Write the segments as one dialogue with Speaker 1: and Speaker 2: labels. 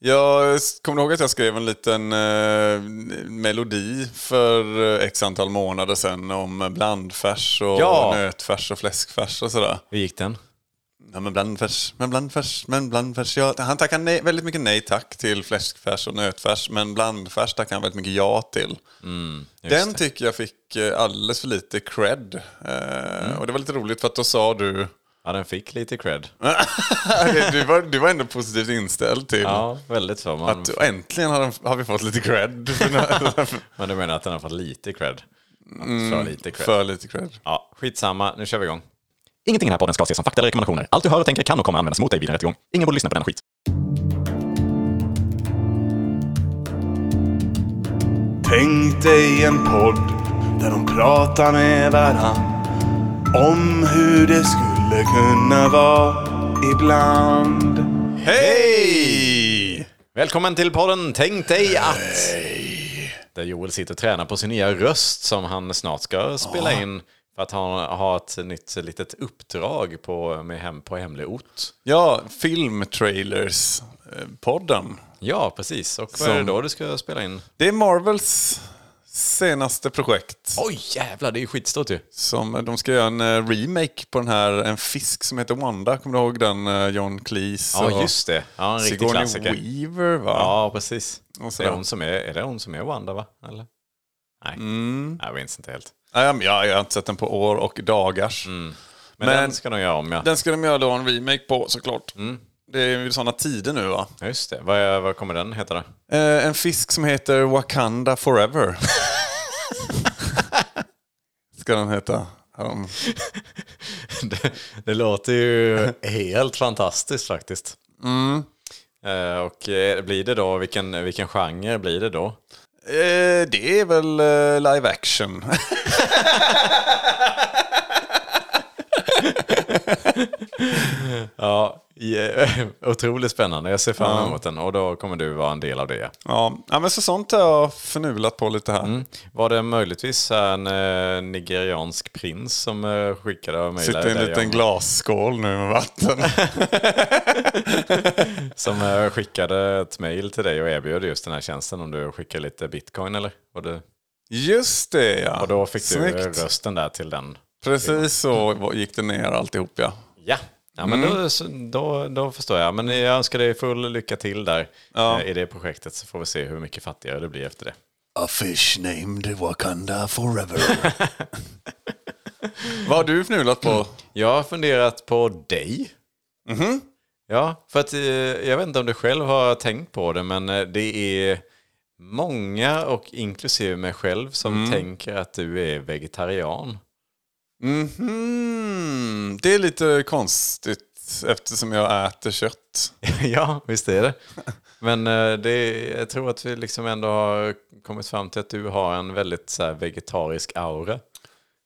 Speaker 1: Jag kommer ihåg att jag skrev en liten eh, melodi för eh, x antal månader sedan om blandfärs och
Speaker 2: Ja.
Speaker 1: nötfärs och fläskfärs och sådär.
Speaker 2: Hur gick den?
Speaker 1: Ja, men blandfärs, men blandfärs, men blandfärs. Ja, han tackar nej, väldigt mycket nej tack till fläskfärs och nötfärs, men blandfärs tackar han väldigt mycket ja till.
Speaker 2: Mm,
Speaker 1: Den
Speaker 2: det.
Speaker 1: tycker jag fick eh, alldeles för lite cred. Eh,
Speaker 2: Mm.
Speaker 1: Och det var lite roligt för att då sa du...
Speaker 2: Ja, den fick lite cred.
Speaker 1: du, var, du var ändå positivt inställd till
Speaker 2: Ja, väldigt så. Man,
Speaker 1: att äntligen har, den, har vi fått lite cred.
Speaker 2: men du menar att den har fått lite cred? För lite cred.
Speaker 1: för lite cred.
Speaker 2: Ja, skitsamma. Nu kör vi igång.
Speaker 3: Ingenting i den här podden ska ses som fakta eller rekommendationer. Allt du hör och tänker kan och kommer användas mot dig vid en rättegång. Ingen borde lyssna på denna skit.
Speaker 4: Tänk dig en podd där de pratar med varann om hur det skulle kunna vara ibland.
Speaker 1: Hej!
Speaker 2: Välkommen till podden Tänk dig att... Där Joel sitter och tränar på sin nya röst som han snart ska spela in. För att han har ett nytt litet uppdrag på, med hem, på hemlig ort.
Speaker 1: Ja, Filmtrailers-podden.
Speaker 2: Ja, precis. Och vad är det
Speaker 1: Som-
Speaker 2: då du ska spela in?
Speaker 1: Det är Marvels senaste projekt.
Speaker 2: Oj, jävlar, det är ju skitstort ju.
Speaker 1: Som, de ska göra en eh, remake på den här, en fisk som heter Wanda. Kommer du ihåg den? eh, John Cleese
Speaker 2: Ja, just det. Ja, en riktig
Speaker 1: Sigourney
Speaker 2: klassiker.
Speaker 1: Weaver va?
Speaker 2: Ja, precis. Är hon som är, är det hon som är Wanda, va? Eller? Nej,
Speaker 1: Mm.
Speaker 2: jag minns inte helt.
Speaker 1: Ja, jag, har inte sett den på år och dagars.
Speaker 2: Men,
Speaker 1: Men-
Speaker 2: den ska de göra om, ja.
Speaker 1: Den ska de göra då en remake på såklart.
Speaker 2: Mm.
Speaker 1: Det är ju sådana tider nu va?
Speaker 2: Ja, Just det. Vad, är, vad kommer den heta då?
Speaker 1: Eh, en fisk som heter Wakanda Forever. ska den heta. De-
Speaker 2: det, det låter ju helt fantastiskt faktiskt. Eh, och eh, blir det då, vilken, vilken genre blir det då?
Speaker 1: Eh, det är väl eh, live action.
Speaker 2: Ja, yeah, otroligt spännande. Jag ser fram emot den och då kommer du vara en del av det.
Speaker 1: ja, ja, men så sånt har jag förnulat på lite här.
Speaker 2: Mm. Var det möjligtvis en eh, nigeriansk prins som eh, skickade och mejlade
Speaker 1: Sitter i en liten
Speaker 2: om-
Speaker 1: glasskål nu med vatten.
Speaker 2: Som eh, skickade ett mejl till dig och erbjöd just den här tjänsten om du skickar lite bitcoin eller? Och, det,
Speaker 1: Just det ja.
Speaker 2: och då fick du
Speaker 1: Snyggt.
Speaker 2: rösten där till den.
Speaker 1: Precis så gick det ner alltihop ja.
Speaker 2: Ja, ja men då, så- då, då förstår jag. Men jag önskar dig full lycka till där
Speaker 1: Ja.
Speaker 2: eh, i det projektet så får vi se hur mycket fattigare det blir efter det.
Speaker 1: A fish named Wakanda forever. Vad har du fnulat på?
Speaker 2: Jag har funderat på dig. Ja, för att eh, jag vet inte om du själv har tänkt på det, men eh, det är många och inklusive mig själv som tänker att du är vegetarian.
Speaker 1: Mhm. Det är lite konstigt eftersom jag äter kött.
Speaker 2: ja, visst är det. Men eh, det, jag tror att vi liksom ändå har kommit fram till att du har en väldigt så vegetarisk aura.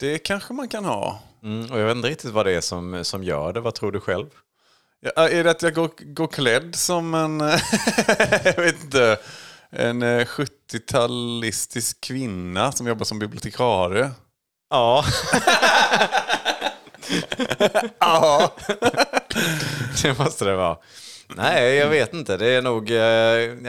Speaker 1: Det kanske man kan ha.
Speaker 2: Mm, och jag vet inte riktigt vad det är som, som gör det. Vad tror du själv?
Speaker 1: Ja, är det att jag går, går klädd som en, jag vet inte, en eh, 70-talistisk kvinna som jobbar som bibliotekarie?
Speaker 2: Ja.
Speaker 1: Ja.
Speaker 2: det måste det vara. Nej, jag vet inte. Det är nog, eh,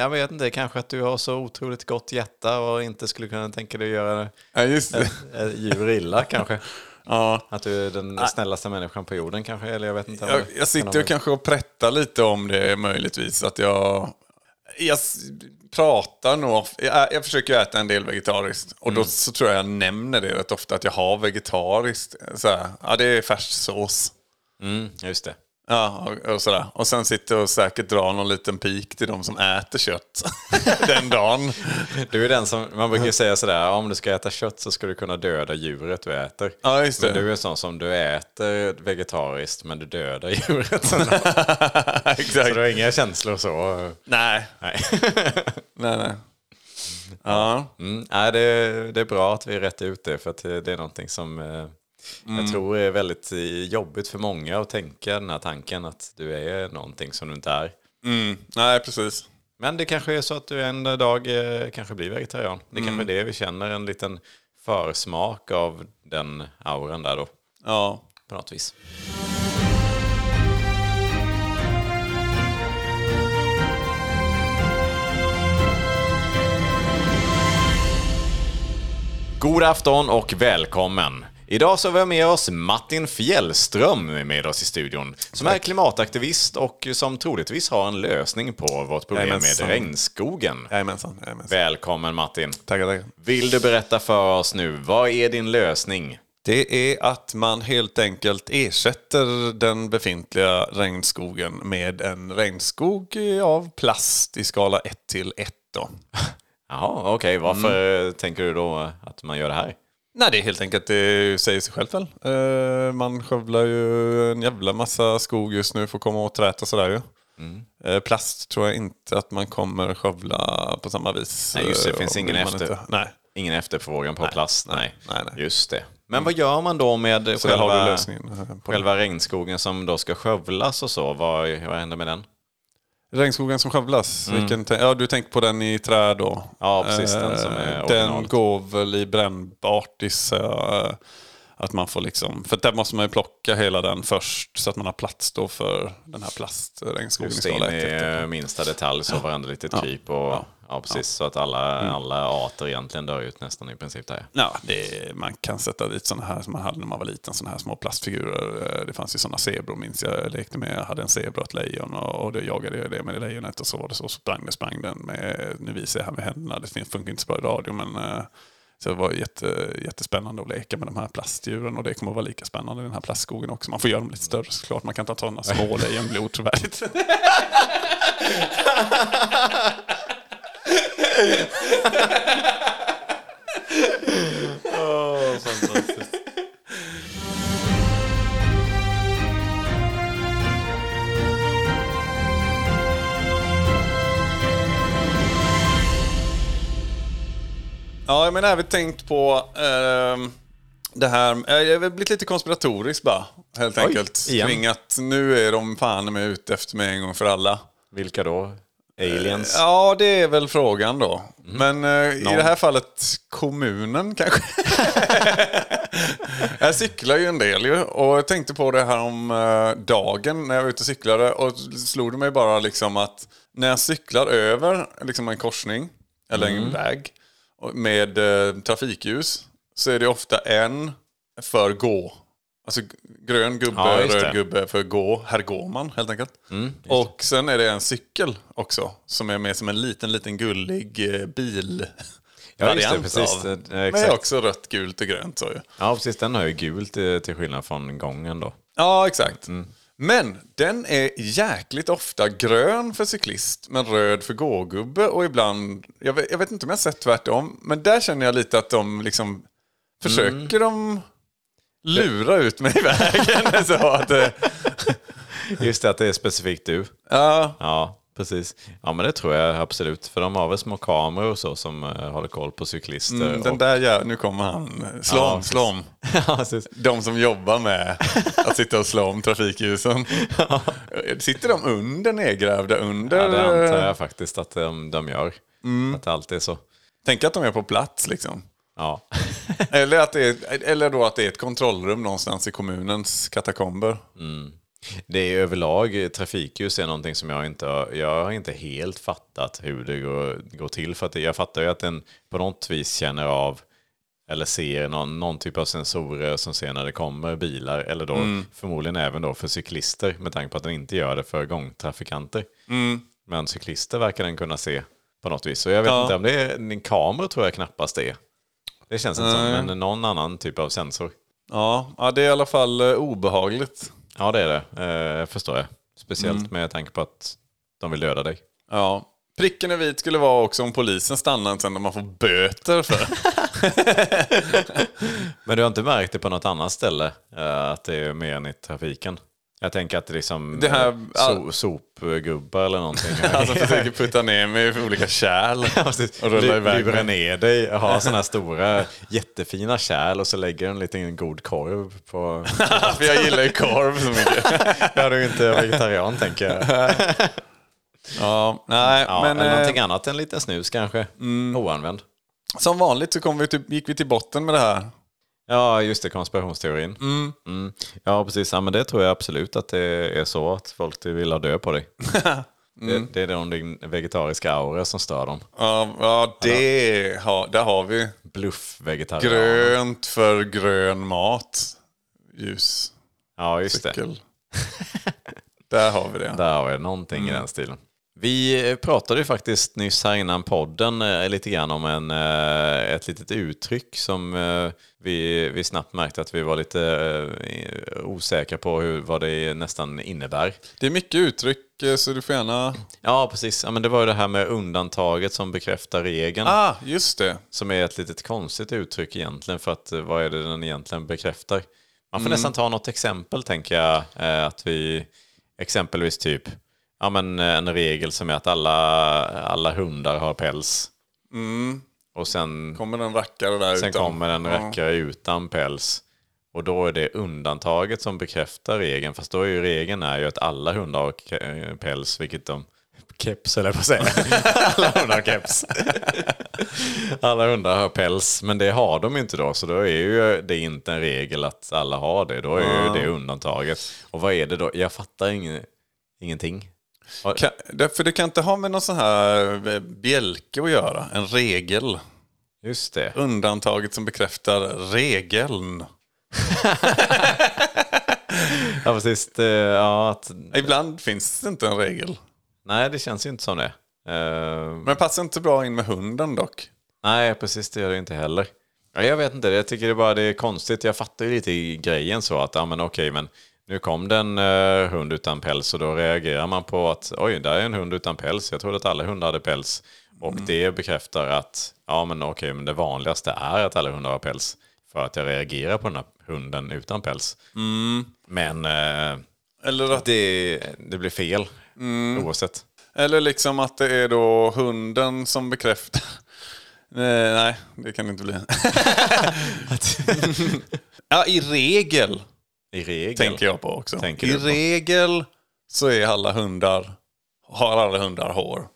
Speaker 2: jag vet inte, kanske att du har så otroligt gott hjärta och inte skulle kunna tänka dig att göra
Speaker 1: ja, det.
Speaker 2: ett djur illa kanske.
Speaker 1: Ja.
Speaker 2: Att du är den snällaste människan på jorden kanske, eller jag vet inte.
Speaker 1: Jag, jag sitter och kanske och prättar lite om det möjligtvis. Att jag, jag pratar nog, jag, jag försöker äta en del vegetariskt. Och då så tror jag jag nämner det rätt ofta att jag har vegetariskt. Så här, ja, det är färssås.
Speaker 2: Mm, just det.
Speaker 1: Ja, och, och sådär. Och sen sitter och säkert drar någon liten pik till de som äter kött den dagen.
Speaker 2: Du är den som, man brukar ju säga sådär, om du ska äta kött så ska du kunna döda djuret du äter.
Speaker 1: Ja, just
Speaker 2: Men
Speaker 1: det.
Speaker 2: du är sån som du äter vegetariskt men du dödar djuret. så
Speaker 1: Exakt.
Speaker 2: du har inga känslor så.
Speaker 1: Nej,
Speaker 2: Nej.
Speaker 1: nej, nej. Ja.
Speaker 2: Mm, nej, det, är, det är bra att vi rätt ut det för att det är någonting som Mm. Jag tror det är väldigt eh, jobbigt för många att tänka den här tanken att du är någonting som du inte är.
Speaker 1: Mm. Nej, precis.
Speaker 2: Men det kanske är så att du en dag eh, kanske blir vegetarian. Det är mm. kanske är det vi känner, en liten försmak av den auran där då.
Speaker 1: Ja.
Speaker 2: På något vis. God afton och välkommen! Idag så har vi med oss Martin Fjällström med oss i studion. Som är klimataktivist och som troligtvis har en lösning på vårt problem
Speaker 1: Jajamensan.
Speaker 2: med regnskogen.
Speaker 1: Jajamensan. jajamensan.
Speaker 2: Välkommen Martin!
Speaker 1: Tackar, tackar.
Speaker 2: Vill du berätta för oss nu, vad är din lösning?
Speaker 1: Det är att man helt enkelt ersätter den befintliga regnskogen med en regnskog av plast i skala 1 till 1. Då.
Speaker 2: Jaha, okej. Varför
Speaker 1: Mm.
Speaker 2: tänker du då att man gör det här?
Speaker 1: Nej, det är helt enkelt, det säger sig självt väl. Eh, man skövlar ju en jävla massa skog just nu för att komma åt träet och sådär ju. Eh, plast tror jag inte att man kommer skövla på samma vis.
Speaker 2: Nej, just det. Det
Speaker 1: eh,
Speaker 2: finns
Speaker 1: och
Speaker 2: ingen efter-
Speaker 1: inte. Nej,
Speaker 2: Ingen efterfrågan på plast? Nej.
Speaker 1: nej, nej, nej.
Speaker 2: Just det. Men vad gör man då med själva,
Speaker 1: eh,
Speaker 2: själva regnskogen som då ska skövlas och så? Vad, vad händer med den?
Speaker 1: Regnskogen som skövlas. Vilken, tän- ja, du tänker på den i trä då?
Speaker 2: Mm. Ja, precis, den som är
Speaker 1: Eh. Den går väl i brännbart gissar eh, Att man får liksom, för där måste man ju plocka hela den först så att man har plats då för den här plastregnskogen
Speaker 2: Just in
Speaker 1: skala 1.
Speaker 2: i minsta detalj så varenda litet kryp och ja, precis. Så att alla,
Speaker 1: Mm.
Speaker 2: alla arter egentligen dör ut nästan i princip där.
Speaker 1: Ja, det, man kan sätta dit sådana här som man hade när man var liten, sådana här små plastfigurer. Eh, Det fanns ju sådana zebror minns jag, jag lekte med. Jag hade en zebra och ett lejon och, och då jagade jag det med det lejonet och så var det så, så sprang det, sprang den med, nu visar jag här med händerna, det funkar inte så bra i radio men eh, så det var jätte, jättespännande att leka med de här plastdjuren och det kommer att vara lika spännande i den här plastskogen också. Man får göra dem lite större såklart, man kan inte ta sådana små lejonblod trovärdigt. Ja, men även tänkt på ehm, det här. eh, Jag har blivit lite konspiratorisk bara, helt
Speaker 2: Oj,
Speaker 1: enkelt.
Speaker 2: igen.
Speaker 1: Kring att nu är de fan med ute efter mig en gång för alla.
Speaker 2: Vilka då? Aliens?
Speaker 1: Ja, det är väl frågan då. Men eh, i
Speaker 2: Någon.
Speaker 1: det här fallet kommunen kanske. jag cyklar ju en del ju och jag tänkte på det här om eh, dagen när jag var ute och cyklade och slog det mig bara liksom att när jag cyklar över liksom en korsning eller en väg och- med eh, trafikljus så är det ofta en för gå. Alltså grön gubbe,
Speaker 2: Ja,
Speaker 1: röd gubbe för gå. Här går man helt enkelt. och sen är det en cykel också som är med som en liten, liten gullig eh, bil.
Speaker 2: Ja, just det, precis.
Speaker 1: av.
Speaker 2: Eh, exakt.
Speaker 1: också rött, gult och grönt. Så ju.
Speaker 2: Ja, precis. Den har ju gult till skillnad från gången då.
Speaker 1: Ja, exakt. Men den är jäkligt ofta grön för cyklist, men röd för gågubbe och ibland, jag vet, jag vet inte om jag har sett tvärtom, men där känner jag lite att de liksom, försöker de lura ut mig i vägen? så att, eh,
Speaker 2: Just det, att det är specifikt du.
Speaker 1: ja,
Speaker 2: Ja, precis. Ja, men det tror jag absolut. För de har väl små kameror och så som uh, håller koll på cyklister.
Speaker 1: mm, den
Speaker 2: och...
Speaker 1: där jä- nu kommer han, slå
Speaker 2: Ja,
Speaker 1: om, slå om.
Speaker 2: ja.
Speaker 1: De som jobbar med att sitta och slå om trafikljusen. Sitter de under nedgrävda under?
Speaker 2: Ja, det antar jag faktiskt att de, de gör. Att det alltid är så.
Speaker 1: Tänk att de är på plats liksom.
Speaker 2: Ja.
Speaker 1: Eller, att det är, eller då att det är ett kontrollrum någonstans i kommunens katakomber.
Speaker 2: Det är överlag, trafikljus är någonting som jag inte har, jag har inte helt fattat hur det går, går till. För att jag fattar ju att den på något vis känner av eller ser någon, någon typ av sensorer som ser när det kommer bilar. Eller då förmodligen även då för cyklister med tanke på att den inte gör det för gångtrafikanter. Men cyklister verkar den kunna se på något vis. Så jag vet
Speaker 1: Ja.
Speaker 2: inte om det är en kamera tror jag knappast det är. Det känns inte som, men någon annan typ av sensor.
Speaker 1: Ja, ja, det är i alla fall eh, obehagligt.
Speaker 2: Ja, det är det. Eh, förstår jag. Speciellt med tanke på att de vill döda dig.
Speaker 1: Ja. Pricken är vit skulle vara också om polisen stannar sen när man får böter för.
Speaker 2: Men du har inte märkt det på något annat ställe? eh, att det är mer än i trafiken? Jag tänker att det är liksom
Speaker 1: Det här-
Speaker 2: eh, so, sopgubbar eller någonting.
Speaker 1: alltså försöker putta ner mig i olika kärl. Och rulla iväg
Speaker 2: Lura ner dig, ha sådana här stora jättefina kärl och så lägger en liten god korv på...
Speaker 1: för jag gillar ju korv så mycket.
Speaker 2: Ja, du är inte vegetarian tänker jag.
Speaker 1: Ja, nej,
Speaker 2: Ja,
Speaker 1: men
Speaker 2: eller
Speaker 1: eh,
Speaker 2: någonting annat än liten snus kanske. Oanvänd.
Speaker 1: som vanligt så kom vi till, gick vi till botten med det här.
Speaker 2: Ja, just det, konspirationsteorin. Mm. Ja, precis. Ja, men det tror jag absolut att det är så att folk vill ha död på dig. Det, det är din vegetariska aura som stör dem.
Speaker 1: Ja, ja det har, där har vi
Speaker 2: Bluff-vegetarianer.
Speaker 1: grönt för grön mat. Ljus,
Speaker 2: Ja, just det.
Speaker 1: cykel. där har vi det.
Speaker 2: Där har vi någonting i den stilen. Vi pratade ju faktiskt nyss här innan podden eh, lite grann om en, eh, ett litet uttryck som eh, vi, vi snabbt märkte att vi var lite osäkra på hur, vad det nästan innebär.
Speaker 1: Det är mycket uttryck så du får gärna...
Speaker 2: Ja, precis. Ja, men det var ju det här med undantaget som bekräftar regeln.
Speaker 1: Ah, just det.
Speaker 2: Som är ett litet konstigt uttryck egentligen för att vad är det den egentligen bekräftar? Man får nästan ta något exempel tänker jag. Att vi exempelvis typ, ja men eh, en regel som är att alla, alla hundar har päls. Och sen,
Speaker 1: Kommer en rackare där
Speaker 2: sen
Speaker 1: utan.
Speaker 2: kommer en rackare utan päls. Och då är det undantaget som bekräftar regeln. Fast då är ju regeln är ju att alla hundar har eh, päls, vilket de... Keps eller att säga. alla hundar har keps. alla hundar har päls, men det har de inte då. Så då är ju det inte en regel att alla har det. Då är ju det undantaget. Och vad är det då? Jag fattar ingen, ingenting.
Speaker 1: Kan, för det kan inte ha med någon sån här eh, bjälke att göra. En regel.
Speaker 2: Just det.
Speaker 1: Undantaget som bekräftar regeln.
Speaker 2: Ja, precis. Det, ja, att,
Speaker 1: Ibland finns det inte en regel.
Speaker 2: nej, det känns ju inte som det. Eh,
Speaker 1: Men passar inte bra in med hunden dock.
Speaker 2: Nej, precis det gör det inte heller. Ja, jag vet inte, jag tycker det bara det är konstigt. Jag fattar ju lite i grejen så att, ja men okej, men nu kom det en eh, hund utan päls och då reagerar man på att oj, där är en hund utan päls. Jag trodde att alla hundar hade päls. Och det bekräftar att, ja men okej, men det vanligaste är att alla hundar har päls. För att jag reagerar på den här hunden utan päls. Men eh,
Speaker 1: Eller, att,
Speaker 2: det, det blir fel oavsett.
Speaker 1: eller liksom att det är då hunden som bekräftar. Nej, nej, det kan det inte bli. ja, i regel
Speaker 2: I regel.
Speaker 1: tänker jag på också.
Speaker 2: Tänker
Speaker 1: I
Speaker 2: på?
Speaker 1: regel så är alla hundar, har alla hundar hår.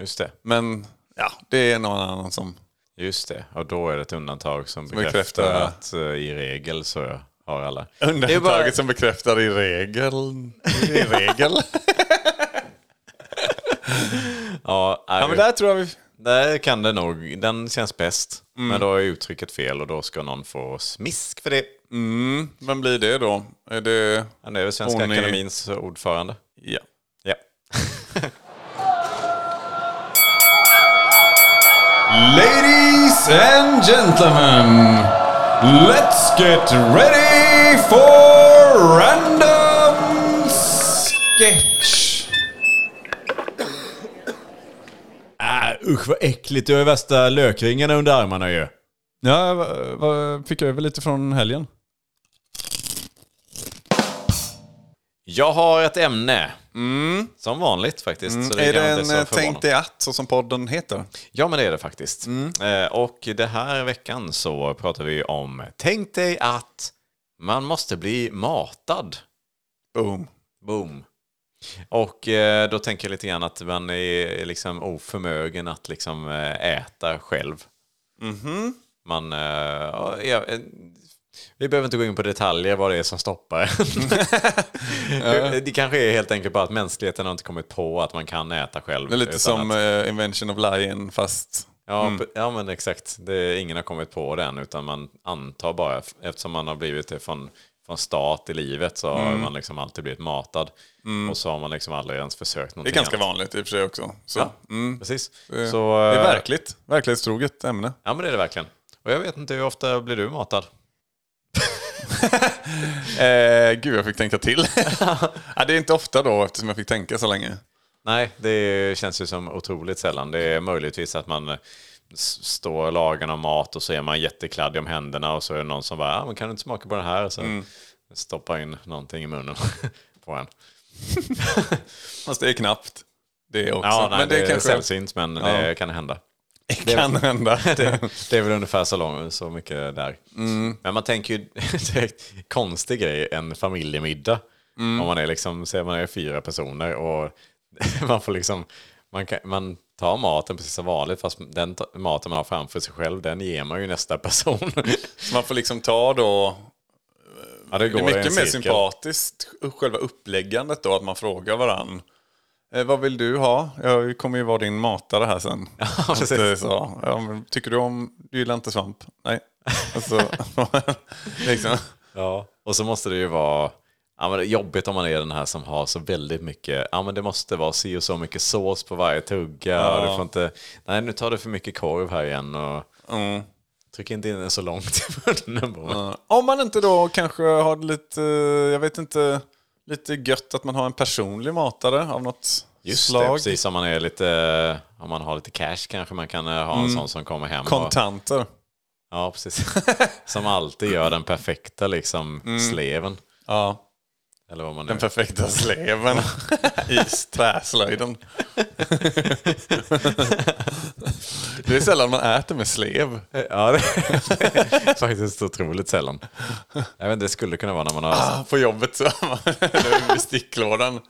Speaker 2: Just det.
Speaker 1: Men ja, det är någon annan som...
Speaker 2: Just det, och då är det ett undantag som bekräftar,
Speaker 1: bekräftar-
Speaker 2: att eh, i regel så har alla.
Speaker 1: Undantaget
Speaker 2: bara-
Speaker 1: som bekräftar i regel. I regel.
Speaker 2: Ja,
Speaker 1: ja, men där tror jag vi...
Speaker 2: där kan det nog, den känns bäst. Men då är uttrycket fel och då ska någon få smisk för det.
Speaker 1: Mm, vem blir det då? Är det...
Speaker 2: Det är väl Svenska
Speaker 1: Hon är-
Speaker 2: Akademins ordförande.
Speaker 1: Ja.
Speaker 2: Ja.
Speaker 1: Ladies and gentlemen, let's get ready for random sketch.
Speaker 2: Äh, usch vad äckligt, du har ju värsta lökringarna under armarna ju.
Speaker 5: Ja, fick över lite från helgen.
Speaker 2: Jag har ett ämne. Som vanligt faktiskt.
Speaker 1: Mm. är det en. Tänk dig att, så som podden heter?
Speaker 2: Ja, men det är det faktiskt.
Speaker 1: Mm.
Speaker 2: Eh, och det här veckan så pratar vi om Tänk dig att man måste bli matad.
Speaker 1: Boom.
Speaker 2: Boom. Och eh, då tänker jag lite grann att man är liksom oförmögen att liksom eh, äta själv. Man, ja, ja, eh, vi behöver inte gå in på detaljer vad det är som stoppar en. Det kanske är helt enkelt bara att mänskligheten har inte kommit på att man kan äta själv.
Speaker 1: Det är lite som
Speaker 2: att,
Speaker 1: eh, Invention of Lion fast...
Speaker 2: ja, p- ja, men exakt. Det, ingen har kommit på det än, utan man antar bara, eftersom man har blivit det från, från start i livet så har man liksom alltid blivit matad. Och så har man liksom aldrig ens försökt
Speaker 1: Det är
Speaker 2: någonting
Speaker 1: ganska
Speaker 2: annat.
Speaker 1: vanligt i och för sig också. Så,
Speaker 2: Ja,
Speaker 1: mm.
Speaker 2: precis.
Speaker 1: Det,
Speaker 2: Så,
Speaker 1: det är
Speaker 2: eh,
Speaker 1: verkligt. Verklighetstroget ämne.
Speaker 2: Ja, men det är det verkligen. Och jag vet inte, hur ofta blir du matad?
Speaker 1: Eh, gud, jag fick tänka till. ja, det är inte ofta då eftersom jag fick tänka så länge.
Speaker 2: Nej, det känns ju som otroligt sällan. Det är möjligtvis att man står och lagar någon mat och så är man jättekladdig om händerna och så är det någon som bara, ah, men kan du inte smaka på det här? Så
Speaker 1: Mm.
Speaker 2: stoppar in någonting i munnen på en.
Speaker 1: Fast det är knappt. Det också.
Speaker 2: Ja, nej,
Speaker 1: men
Speaker 2: det,
Speaker 1: det,
Speaker 2: är
Speaker 1: kanske
Speaker 2: sällsynt, men det kan hända.
Speaker 1: Kan hända.
Speaker 2: Det, det är väl ungefär så, lång, så mycket där.
Speaker 1: Mm.
Speaker 2: Men man tänker ju direkt konstig grej, en familjemiddag.
Speaker 1: Mm.
Speaker 2: Om man är liksom, säger man är fyra personer och man får liksom, man, kan, man tar maten precis som vanligt fast den maten man har framför sig själv, den ger man ju nästa person.
Speaker 1: Så man får liksom ta då...
Speaker 2: ja,
Speaker 1: Det är
Speaker 2: i en
Speaker 1: mycket mer sympatiskt, själva uppläggandet då, att man frågar varann. Eh, vad vill du ha? Jag kommer ju vara din matare här sen.
Speaker 2: precis.
Speaker 1: Det är så. Ja, men tycker du om... Du gillar inte svamp? Nej. Alltså, liksom.
Speaker 2: Ja. Och så måste det ju vara ja, men det är jobbigt om man är den här som har så väldigt mycket, ja men det måste vara si och så mycket sås på varje tugga.
Speaker 1: Ja.
Speaker 2: Och du får inte, nej nu tar du för mycket korv här igen och
Speaker 1: Mm.
Speaker 2: tryck inte in den så långt i munnen på mig.
Speaker 1: Ja. Om man inte då kanske har lite, eh, jag vet inte, lite gött att man har en personlig matare av något
Speaker 2: Just det,
Speaker 1: slag.
Speaker 2: precis om man är lite, om man har lite cash kanske man kan eh, ha en sån som kommer hem. Och,
Speaker 1: Kontanter.
Speaker 2: ja, precis. som alltid gör den perfekta liksom sleven.
Speaker 1: Ja.
Speaker 2: Eller vad man nu...
Speaker 1: Den perfekta sleven i träslöjden. Det är sällan man äter med slev.
Speaker 2: Ja, det är faktiskt otroligt sällan. Jag vet det skulle kunna vara när man har...
Speaker 1: Ah, på jobbet så eller vid sticklådan.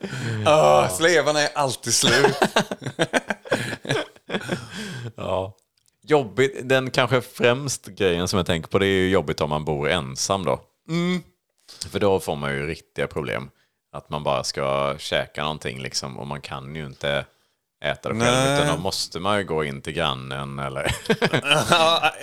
Speaker 1: Ah, slevarna är alltid slut.
Speaker 2: Ja. Jobbigt, den kanske främst grejen som jag tänker på det är ju jobbigt om man bor ensam då. För då får man ju riktiga problem. Att man bara ska käka någonting liksom och man kan ju inte äta det själv.
Speaker 1: Nej.
Speaker 2: Utan då måste man ju gå in till grannen eller,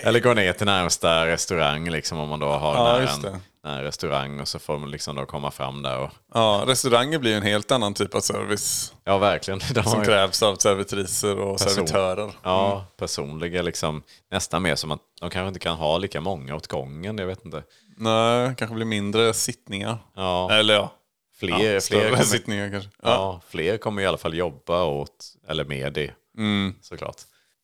Speaker 2: eller gå ner till närmsta restaurang liksom om man då har
Speaker 1: Ja,
Speaker 2: nära en, nära restaurang och så får man liksom då komma fram där och
Speaker 1: Ja, restauranger blir ju en helt annan typ av service.
Speaker 2: Ja, verkligen. De
Speaker 1: Som
Speaker 2: ju-
Speaker 1: krävs av servitriser och
Speaker 2: Person.
Speaker 1: servitörer.
Speaker 2: Ja, personliga liksom. Nästan mer som att de kanske inte kan ha lika många åt gången, jag vet inte.
Speaker 1: Nej, kanske blir mindre sittningar.
Speaker 2: Ja,
Speaker 1: Eller ja,
Speaker 2: fler,
Speaker 1: ja
Speaker 2: fler, kommer,
Speaker 1: sittningar kanske. Ja.
Speaker 2: ja, fler kommer i alla fall jobba åt, eller med det,
Speaker 1: Mm.
Speaker 2: såklart.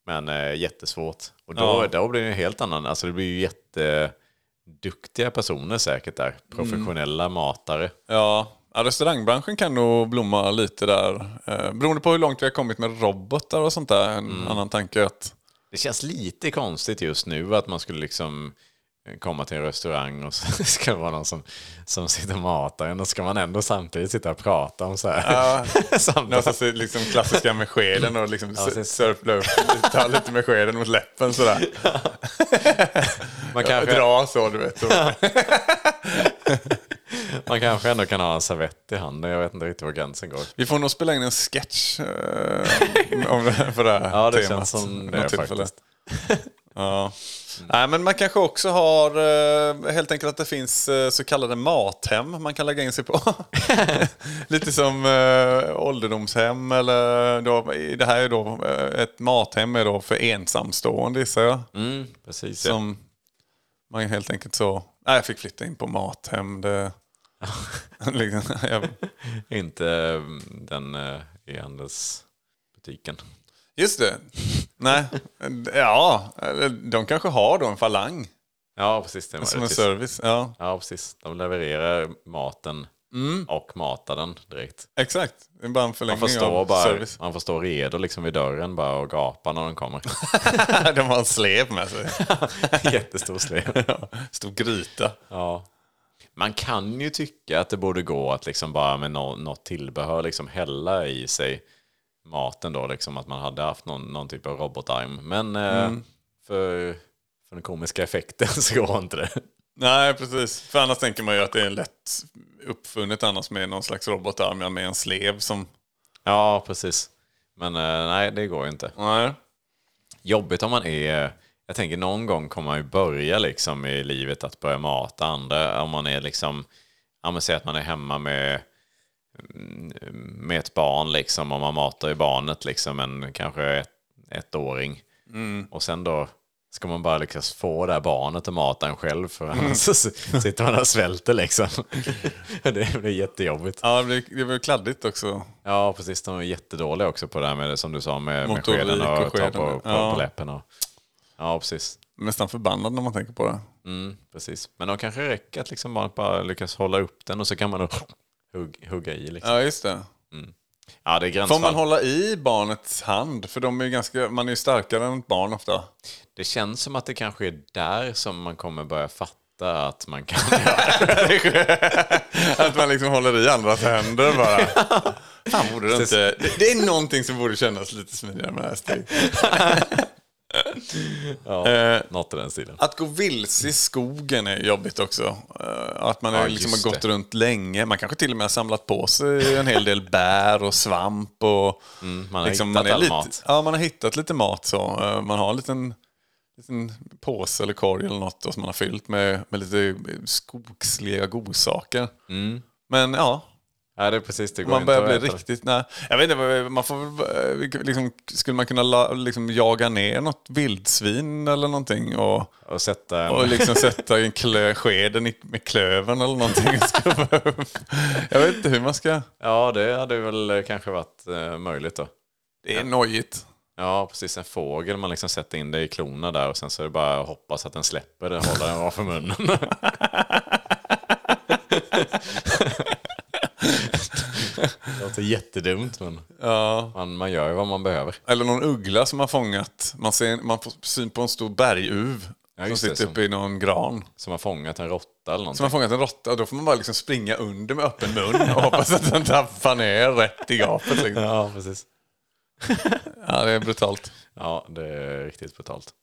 Speaker 2: Men eh, jättesvårt. Och då,
Speaker 1: Ja.
Speaker 2: då blir det en helt annan, alltså det blir ju jätteduktiga personer säkert där. Professionella matare.
Speaker 1: Ja. ja, restaurangbranschen kan nog blomma lite där. Eh, beroende på hur långt vi har kommit med robotar och sånt där. En
Speaker 2: Mm.
Speaker 1: annan tanke att
Speaker 2: Det känns lite konstigt just nu att man skulle liksom komma till en restaurang och så ska det vara någon som, som sitter och matar en och ska man ändå samtidigt sitta och prata om så här. Samtal.
Speaker 1: Alltså, så liksom klassiska med skeden och liksom
Speaker 2: Ja,
Speaker 1: sörpla upp, ta lite med skeden mot läppen sådär.
Speaker 2: man, kanske,
Speaker 1: Dra så du vet. Så.
Speaker 2: man kanske ändå kan ha en servett i handen. Jag vet inte riktigt var gränsen går.
Speaker 1: Vi får nog spela in en sketch eh, om för det här
Speaker 2: Ja, det
Speaker 1: temat.
Speaker 2: känns som
Speaker 1: Något
Speaker 2: det faktiskt.
Speaker 1: Ja. Nej, men man kanske också har eh, helt enkelt att det finns eh, så kallade mathem man kan lägga in sig på. Lite som eh, ålderdomshem eller då, det här är då ett mathem är då för ensamstående gissar jag.
Speaker 2: Mm, precis. Ja.
Speaker 1: Som man helt enkelt så, nej jag fick flytta in på mathem. Det, liksom, jag,
Speaker 2: Inte mm, den e-handelsbutiken.
Speaker 1: Just det. Nej, ja, de kanske har då en falang
Speaker 2: Ja, precis. Det
Speaker 1: som en
Speaker 2: möjligtvis.
Speaker 1: service. Ja,
Speaker 2: Ja, precis. De levererar maten och matar den direkt.
Speaker 1: exakt. Det är bara en
Speaker 2: Man
Speaker 1: förlängning
Speaker 2: får stå,
Speaker 1: av
Speaker 2: bara,
Speaker 1: service.
Speaker 2: man får stå redo liksom vid dörren bara och gapa när de kommer.
Speaker 1: De har en slev med sig.
Speaker 2: Jättestor slev.
Speaker 1: Stor gryta.
Speaker 2: Ja. Man kan ju tycka att det borde gå att liksom bara med nå- något tillbehör liksom hälla i sig maten då, liksom att man hade haft någon, någon typ av robotarm. Men eh, för, för den komiska effekten så går inte det.
Speaker 1: Nej, precis. För annars tänker man ju att det är lätt uppfunnet annars med någon slags robotarm med en slev som...
Speaker 2: Ja, precis. Men eh, nej, det går ju inte.
Speaker 1: Nej.
Speaker 2: Jobbigt om man är... Jag tänker någon gång kommer man ju börja liksom i livet att börja mata andra. Om man är liksom... Ja, men säg att man är hemma med, mm, med ett barn liksom. Och man matar ju barnet liksom en kanske ett, ettåring. Och sen då ska man bara lyckas få det här barnet att mata en själv. För annars så sitter man och svälter liksom. det blir jättejobbigt.
Speaker 1: Ja, det blir, det blir kladdigt också.
Speaker 2: Ja, precis. De är jättedåliga också på det här med, som du sa, med, med skeden och,
Speaker 1: och
Speaker 2: ta
Speaker 1: skeden,
Speaker 2: på, på,
Speaker 1: ja.
Speaker 2: på läppen. Och, ja, precis.
Speaker 1: Nästan förbannad när man tänker på det.
Speaker 2: Mm, precis. Men de kanske räcker att liksom bara, bara lyckas hålla upp den och så kan man då hugg, hugga i. Liksom.
Speaker 1: Ja, just det.
Speaker 2: Ja, det är
Speaker 1: Får man hålla i barnets hand? För de är ganska, man är ju starkare än ett barn ofta.
Speaker 2: Det känns som att det kanske är där som man kommer börja fatta att man kan
Speaker 1: Att man liksom håller i andras händer bara. Fan, borde det, inte, det, är någonting som borde kännas lite smidigare med steget.
Speaker 2: Ja,
Speaker 1: Eh,
Speaker 2: något i den stilen.
Speaker 1: Att gå vilse i skogen är jobbigt också. Eh, Att man
Speaker 2: Ja,
Speaker 1: liksom har gått
Speaker 2: det.
Speaker 1: runt länge. Man kanske till och med har samlat på sig en hel del bär och svamp. Och
Speaker 2: Mm, man har hittat all
Speaker 1: lite,
Speaker 2: mat.
Speaker 1: Ja, man har hittat lite mat. så. Eh, Man har en liten, liten påse eller korg eller något som man har fyllt med, med lite skogsliga godsaker.
Speaker 2: Mm.
Speaker 1: Men ja,
Speaker 2: Ja, det är precis det.
Speaker 1: Man börjar bli riktigt... Nej, jag vet inte, man får liksom, skulle man kunna la, liksom, jaga ner något vildsvin eller någonting och,
Speaker 2: Och sätta en...
Speaker 1: och liksom sätta en klö, skeden i, med klöven eller någonting. Jag vet inte hur man ska...
Speaker 2: Ja, det hade väl kanske varit eh, möjligt då.
Speaker 1: Det är nojigt.
Speaker 2: Ja, precis. En fågel. Man liksom sätter in det i klorna där och sen så är det bara att hoppas att den släpper det. Hålla den för munnen. det låter jättedumt men
Speaker 1: Ja.
Speaker 2: man, man gör ju vad man behöver.
Speaker 1: Eller någon uggla som har fångat. Man, ser, man får syn på en stor berguv
Speaker 2: Ja,
Speaker 1: som
Speaker 2: det,
Speaker 1: sitter
Speaker 2: som-
Speaker 1: uppe i någon gran.
Speaker 2: Som har fångat en råtta eller någonting.
Speaker 1: Som har fångat en råtta. Då får man bara liksom springa under med öppen mun och hoppas att den tappar ner rätt i gapet. Liksom.
Speaker 2: Ja, precis.
Speaker 1: Ja, det är brutalt.
Speaker 2: Ja, det är riktigt brutalt.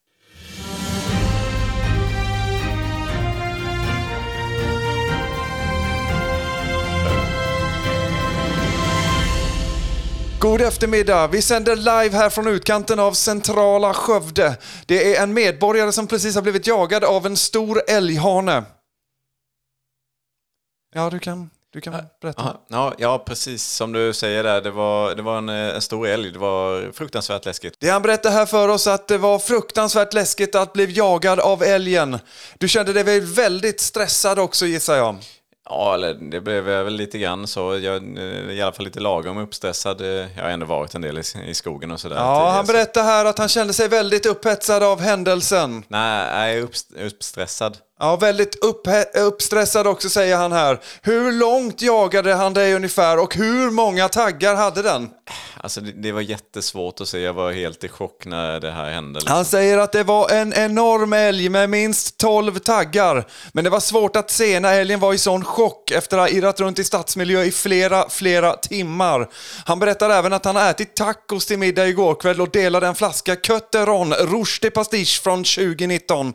Speaker 6: God eftermiddag. Vi sänder live här från utkanten av centrala Skövde. Det är en medborgare som precis har blivit jagad av en stor älghane. Ja, du kan, du kan berätta.
Speaker 2: Aha, ja, ja, precis som du säger där. Det var, det var en, en stor älg. Det var fruktansvärt läskigt.
Speaker 6: Det han berättar här för oss att det var fruktansvärt läskigt att bli jagad av älgen. Du kände dig väl väldigt stressad också gissar jag.
Speaker 2: Ja, eller det blev väl lite grann så. Jag är i alla fall lite lagom uppstressad. Eh, Jag har ändå varit en del i, i skogen och sådär.
Speaker 6: Ja, han berättar här att han kände sig väldigt upphetsad av händelsen.
Speaker 2: Nej, jag är upp, uppstressad.
Speaker 6: Ja, väldigt upphe- uppstressad också säger han här. Hur långt jagade han dig ungefär och hur många taggar hade den?
Speaker 2: Alltså det, det var jättesvårt att se. Jag var helt i chock när det här hände. liksom.
Speaker 6: Han säger att det var en enorm älg med minst 12 taggar. Men det var svårt att se när älgen var i sån chock efter att ha irrat runt i stadsmiljö i flera, flera timmar. Han berättar även att han har ätit tacos till middag igår kväll och delade en flaska Kötteron Rouge de Pastiche från 2019.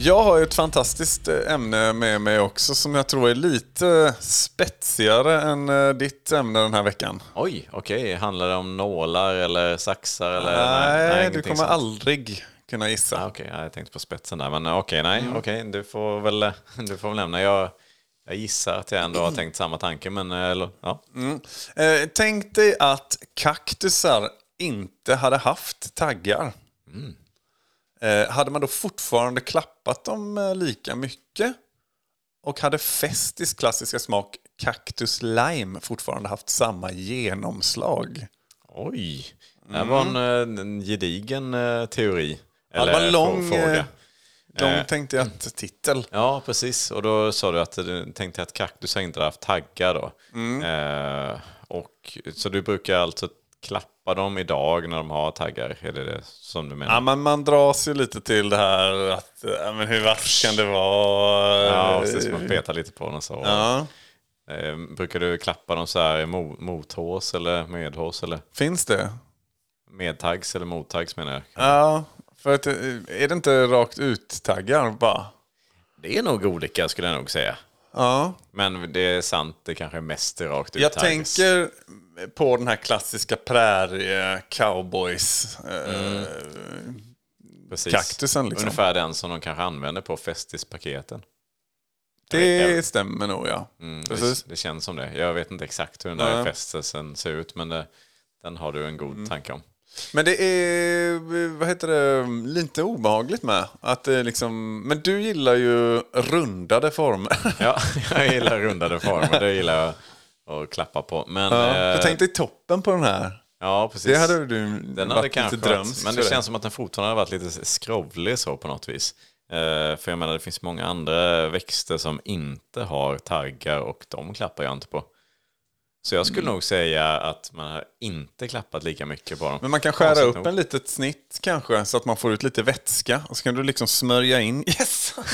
Speaker 1: Jag har ju ett fantastiskt eh, ämne med mig också som jag tror är lite spetsigare än eh, ditt ämne den här veckan.
Speaker 2: Oj, okej. Handlar det om nålar eller saxar? Eller,
Speaker 1: Nej, du
Speaker 2: ingenting
Speaker 1: kommer
Speaker 2: sånt.
Speaker 1: aldrig kunna gissa.
Speaker 2: Ah, Okej, ja, jag tänkte på spetsen där. Men okej, nej. Okej, du får väl du får väl nämna. Jag, jag gissar att jag ändå har tänkt samma tanke, men eh, ja.
Speaker 1: Eh, tänk dig att kaktusar inte hade haft taggar. Eh, hade man då fortfarande klappat dem eh, lika mycket? Och hade Festis klassiska smak Cactus Lime fortfarande haft samma genomslag?
Speaker 2: Oj, det här var en, eh, en gedigen teori.
Speaker 1: Ja, det var en lång,
Speaker 2: frå-
Speaker 1: lång
Speaker 2: Eh,
Speaker 1: tänkte jag att titel.
Speaker 2: Ja, precis. Och då sa du att du tänkte att kaktusar inte hade haft taggar då.
Speaker 1: Mm.
Speaker 2: Eh, och, så du brukar alltså klappa dem idag när de har taggar? Är det det som du menar?
Speaker 1: Ja, men man dras ju lite till det här att ja, men hur vass kan det vara?
Speaker 2: Ja, precis. Man petar lite på den så.
Speaker 1: Ja.
Speaker 2: Eh, brukar du klappa dem så här mo- mothårs eller medhårs eller
Speaker 1: Finns det?
Speaker 2: medtags eller mottags menar jag?
Speaker 1: Ja, för att, eh, är det inte rakt ut-taggar bara?
Speaker 2: Det är nog olika skulle jag nog säga.
Speaker 1: Ja.
Speaker 2: Men det är sant, det kanske är mest rakt ut
Speaker 1: Jag tänker på den här klassiska prärie cowboys eh, liksom.
Speaker 2: Ungefär den som de kanske använder på festispaketen.
Speaker 1: Det stämmer nog ja.
Speaker 2: Mm, det, det känns som det. Jag vet inte exakt hur den där
Speaker 1: Nej.
Speaker 2: fästelsen ser ut, men det, den har du en god
Speaker 1: Mm.
Speaker 2: tanke om.
Speaker 1: Men det är, vad heter det, lite obehagligt med. Att det liksom, men du gillar ju rundade former.
Speaker 2: Ja, jag gillar rundade former. Det gillar jag att klappa på. Men,
Speaker 1: Ja,
Speaker 2: eh,
Speaker 1: jag tänkte i toppen på den här.
Speaker 2: ja, precis.
Speaker 1: Det hade du
Speaker 2: Den hade kanske
Speaker 1: lite drömsk
Speaker 2: men det
Speaker 1: för
Speaker 2: känns som att den fortfarande har varit lite skrovlig så på något vis. Eh, för jag menar, det finns många andra växter som inte har taggar och de klappar jag inte på. Så jag skulle mm. nog säga att man har inte klappat lika mycket på dem.
Speaker 1: Men man kan skära upp
Speaker 2: nog.
Speaker 1: en litet snitt kanske så att man får ut lite vätska och så kan du liksom smörja in. Yes!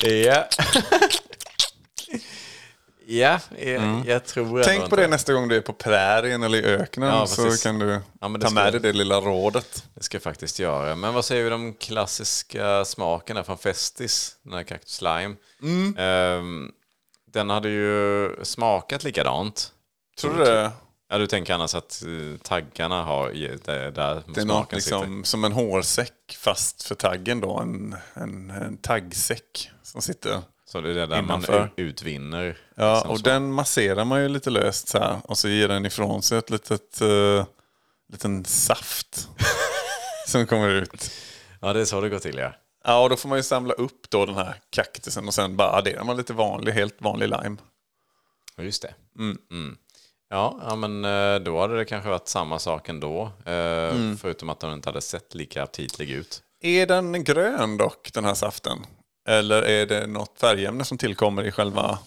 Speaker 2: Ja ja, jag, jag tror
Speaker 1: Mm. Tänk på
Speaker 2: inte-
Speaker 1: det nästa gång du är på prärien eller i öknen
Speaker 2: Ja,
Speaker 1: så
Speaker 2: precis.
Speaker 1: kan du
Speaker 2: Ja,
Speaker 1: ta med dig det lilla rådet.
Speaker 2: Det ska jag faktiskt göra. Men vad säger vi om de klassiska smakerna från Festis? Den här Cactus Lime.
Speaker 1: Mm.
Speaker 2: Ehm, den hade ju smakat likadant.
Speaker 1: Tror du det?
Speaker 2: Ja, du tänker annars att eh, taggarna har det där
Speaker 1: Det är något
Speaker 2: sitter.
Speaker 1: liksom, som en hårsäck fast för taggen då. En, en, en taggsäck som sitter.
Speaker 2: Så det är det där
Speaker 1: innanför.
Speaker 2: man utvinner.
Speaker 1: Ja,
Speaker 2: som
Speaker 1: och
Speaker 2: smak.
Speaker 1: den masserar man ju lite löst så här. Och så ger den ifrån sig ett litet, uh, liten saft. som kommer ut.
Speaker 2: Ja, det är så det går till ja.
Speaker 1: Ja, och då får man ju samla upp då den här kaktusen och sen bara adderar man lite vanlig, helt vanlig lime.
Speaker 2: Just det. Mm. Ja, ja, men eh, då hade det kanske varit samma sak ändå. eh,
Speaker 1: Mm.
Speaker 2: Förutom att den inte hade sett lika aptitlig ut.
Speaker 1: Är den grön dock, den här saften? Eller är det något färgämne som tillkommer i själva...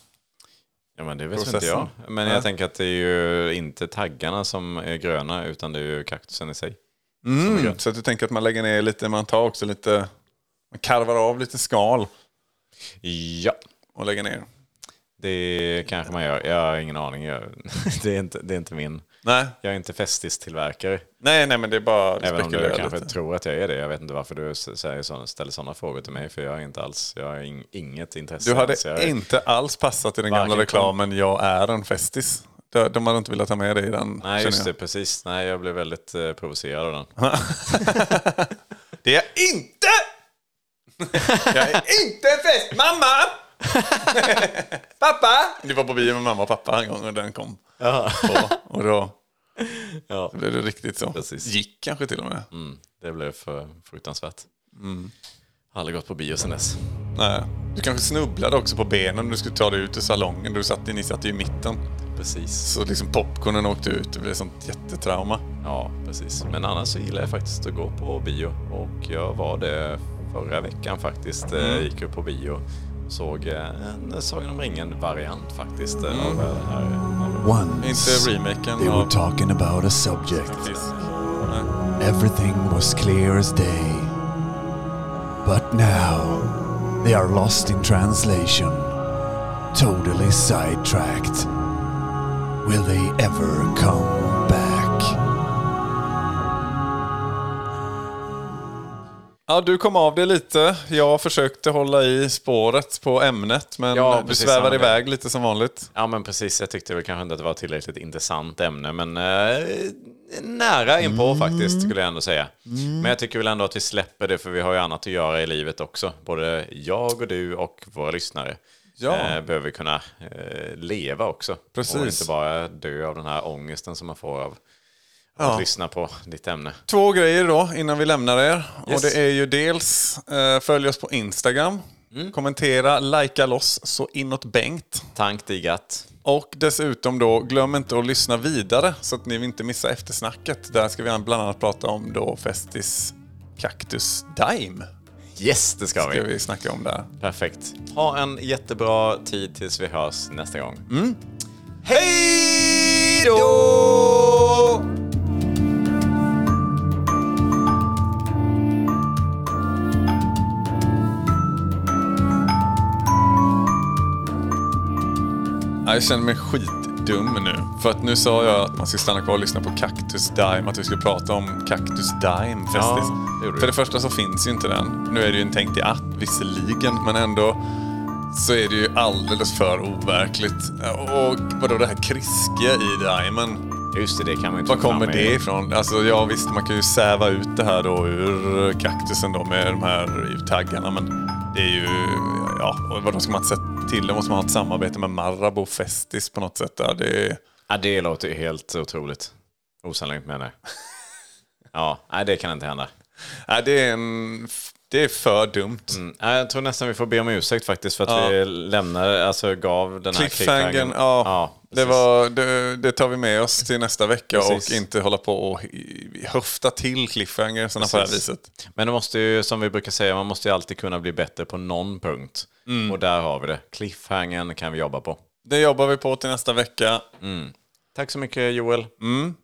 Speaker 2: Ja, men det vet inte
Speaker 1: Processen.
Speaker 2: jag. Men
Speaker 1: Nej.
Speaker 2: jag tänker att det är ju inte taggarna som är gröna, utan det är ju kaktusen i sig.
Speaker 1: Mm, så du tänker att man lägger ner lite, man tar också lite... Man karvar av lite skal
Speaker 2: Ja,
Speaker 1: och lägger ner.
Speaker 2: det kanske man gör. Jag har ingen aning. Det, är inte, det är inte min.
Speaker 1: Nej,
Speaker 2: Jag är inte Festis-tillverkare.
Speaker 1: nej, nej men det är bara
Speaker 2: Även om du kanske
Speaker 1: lite.
Speaker 2: tror att jag är det. Jag vet inte varför du säger så, ställer sådana frågor till mig. För jag är inte alls, jag har ing, inget intresse.
Speaker 1: Du hade
Speaker 2: jag är,
Speaker 1: inte alls passat i den gamla reklamen Jag är en festis. De, de hade inte velat ha med dig i den.
Speaker 2: Nej, just det. Precis. Nej, jag blev väldigt eh, provocerad av den.
Speaker 1: Det är jag inte! jag är inte en fest! Mamma! pappa! Vi var på bio med mamma och pappa en gång och den kom. på. Och då
Speaker 2: Ja,
Speaker 1: blev det riktigt så.
Speaker 2: Precis.
Speaker 1: Gick kanske till och med.
Speaker 2: mm, det blev för fruktansvärt.
Speaker 1: Mm.
Speaker 2: Har aldrig gått på bio sen dess.
Speaker 1: Nej. Du kanske snubblade också på benen när du skulle ta dig ut ur salongen. Du satt, ni satt ju i mitten.
Speaker 2: Precis.
Speaker 1: Så liksom popcornen åkte ut. Det blev sånt jättetrauma.
Speaker 2: Ja, precis. Men annars så gillar jag faktiskt att gå på bio. Och jag var det förra veckan faktiskt. Mm. Gick upp på bio. Såg eh, en Sagan om ringen-variant faktiskt. eh, Av det här.
Speaker 1: Inte
Speaker 7: Once
Speaker 1: remaken
Speaker 7: they were talking about a subject. Everything was clear as day. But now they are lost in translation. Totally sidetracked. Will they ever come
Speaker 1: Ja, du kom av det lite. Jag försökte hålla i spåret på ämnet, men
Speaker 2: Ja,
Speaker 1: du svävar iväg lite som vanligt.
Speaker 2: Ja, men precis. Jag tyckte väl kanske inte att det var tillräckligt intressant ämne, men eh, nära inpå faktiskt, skulle jag ändå säga. Men jag tycker väl ändå att vi släpper det, för vi har ju annat att göra i livet också. Både jag och du och våra lyssnare
Speaker 1: Ja.
Speaker 2: eh, behöver kunna eh, leva också.
Speaker 1: Precis.
Speaker 2: Och inte bara dö av den här ångesten som man får av att lyssna på ditt ämne.
Speaker 1: Två grejer då innan vi lämnar er. Och
Speaker 2: Yes.
Speaker 1: det är ju dels eh, följ oss på Instagram.
Speaker 2: Mm.
Speaker 1: Kommentera, likea loss så inåt Bengt.
Speaker 2: Tank digat.
Speaker 1: Och dessutom då, glöm inte att lyssna vidare så att ni inte missar eftersnacket. Där ska vi bland annat prata om då Festis Cactus Dime.
Speaker 2: Yes, det ska
Speaker 1: Ska
Speaker 2: vi.
Speaker 1: vi snacka om där.
Speaker 2: Perfekt. Ha en jättebra tid tills vi hörs nästa gång.
Speaker 1: Hej då! Jag känner mig skitdum nu. För att nu sa jag att man ska stanna kvar och lyssna på Cactus Dime. Att vi skulle prata om Cactus Dime Festis.
Speaker 2: Ja.
Speaker 1: För det första så finns ju inte den. Nu är det ju en tänkt i att visserligen, men ändå så är det ju alldeles för overkligt. Och vadå det här kriskiga i Dimen?
Speaker 2: Just det, det kan man inte
Speaker 1: Var kommer det ifrån? Alltså ja visst, man kan ju säva ut det här då ur kaktusen då med de här taggarna men det är ju, ja, vadå ska man sätta till det? Måste man ha ett samarbete med Marabou Festis på något sätt där? Det är,
Speaker 2: Ja, det låter helt otroligt. Osannolikt menar jag. Ja, nej det kan inte hända.
Speaker 1: nej, det är en, det är för dumt.
Speaker 2: Mm. Jag tror nästan vi får be om ursäkt faktiskt för att
Speaker 1: Ja.
Speaker 2: vi lämnade, alltså gav den här
Speaker 1: Cliffhangern,
Speaker 2: cliffhangern.
Speaker 1: ja, det, var, det, det tar vi med oss till nästa vecka
Speaker 2: Precis.
Speaker 1: och inte hålla på och höfta till cliffhangersarna på det här viset.
Speaker 2: Men det måste ju, som vi brukar säga, man måste ju alltid kunna bli bättre på någon punkt.
Speaker 1: Mm.
Speaker 2: Och där har vi det. Cliffhangern kan vi jobba på.
Speaker 1: Det jobbar vi på till nästa vecka.
Speaker 2: Tack så mycket Joel.
Speaker 1: Mm.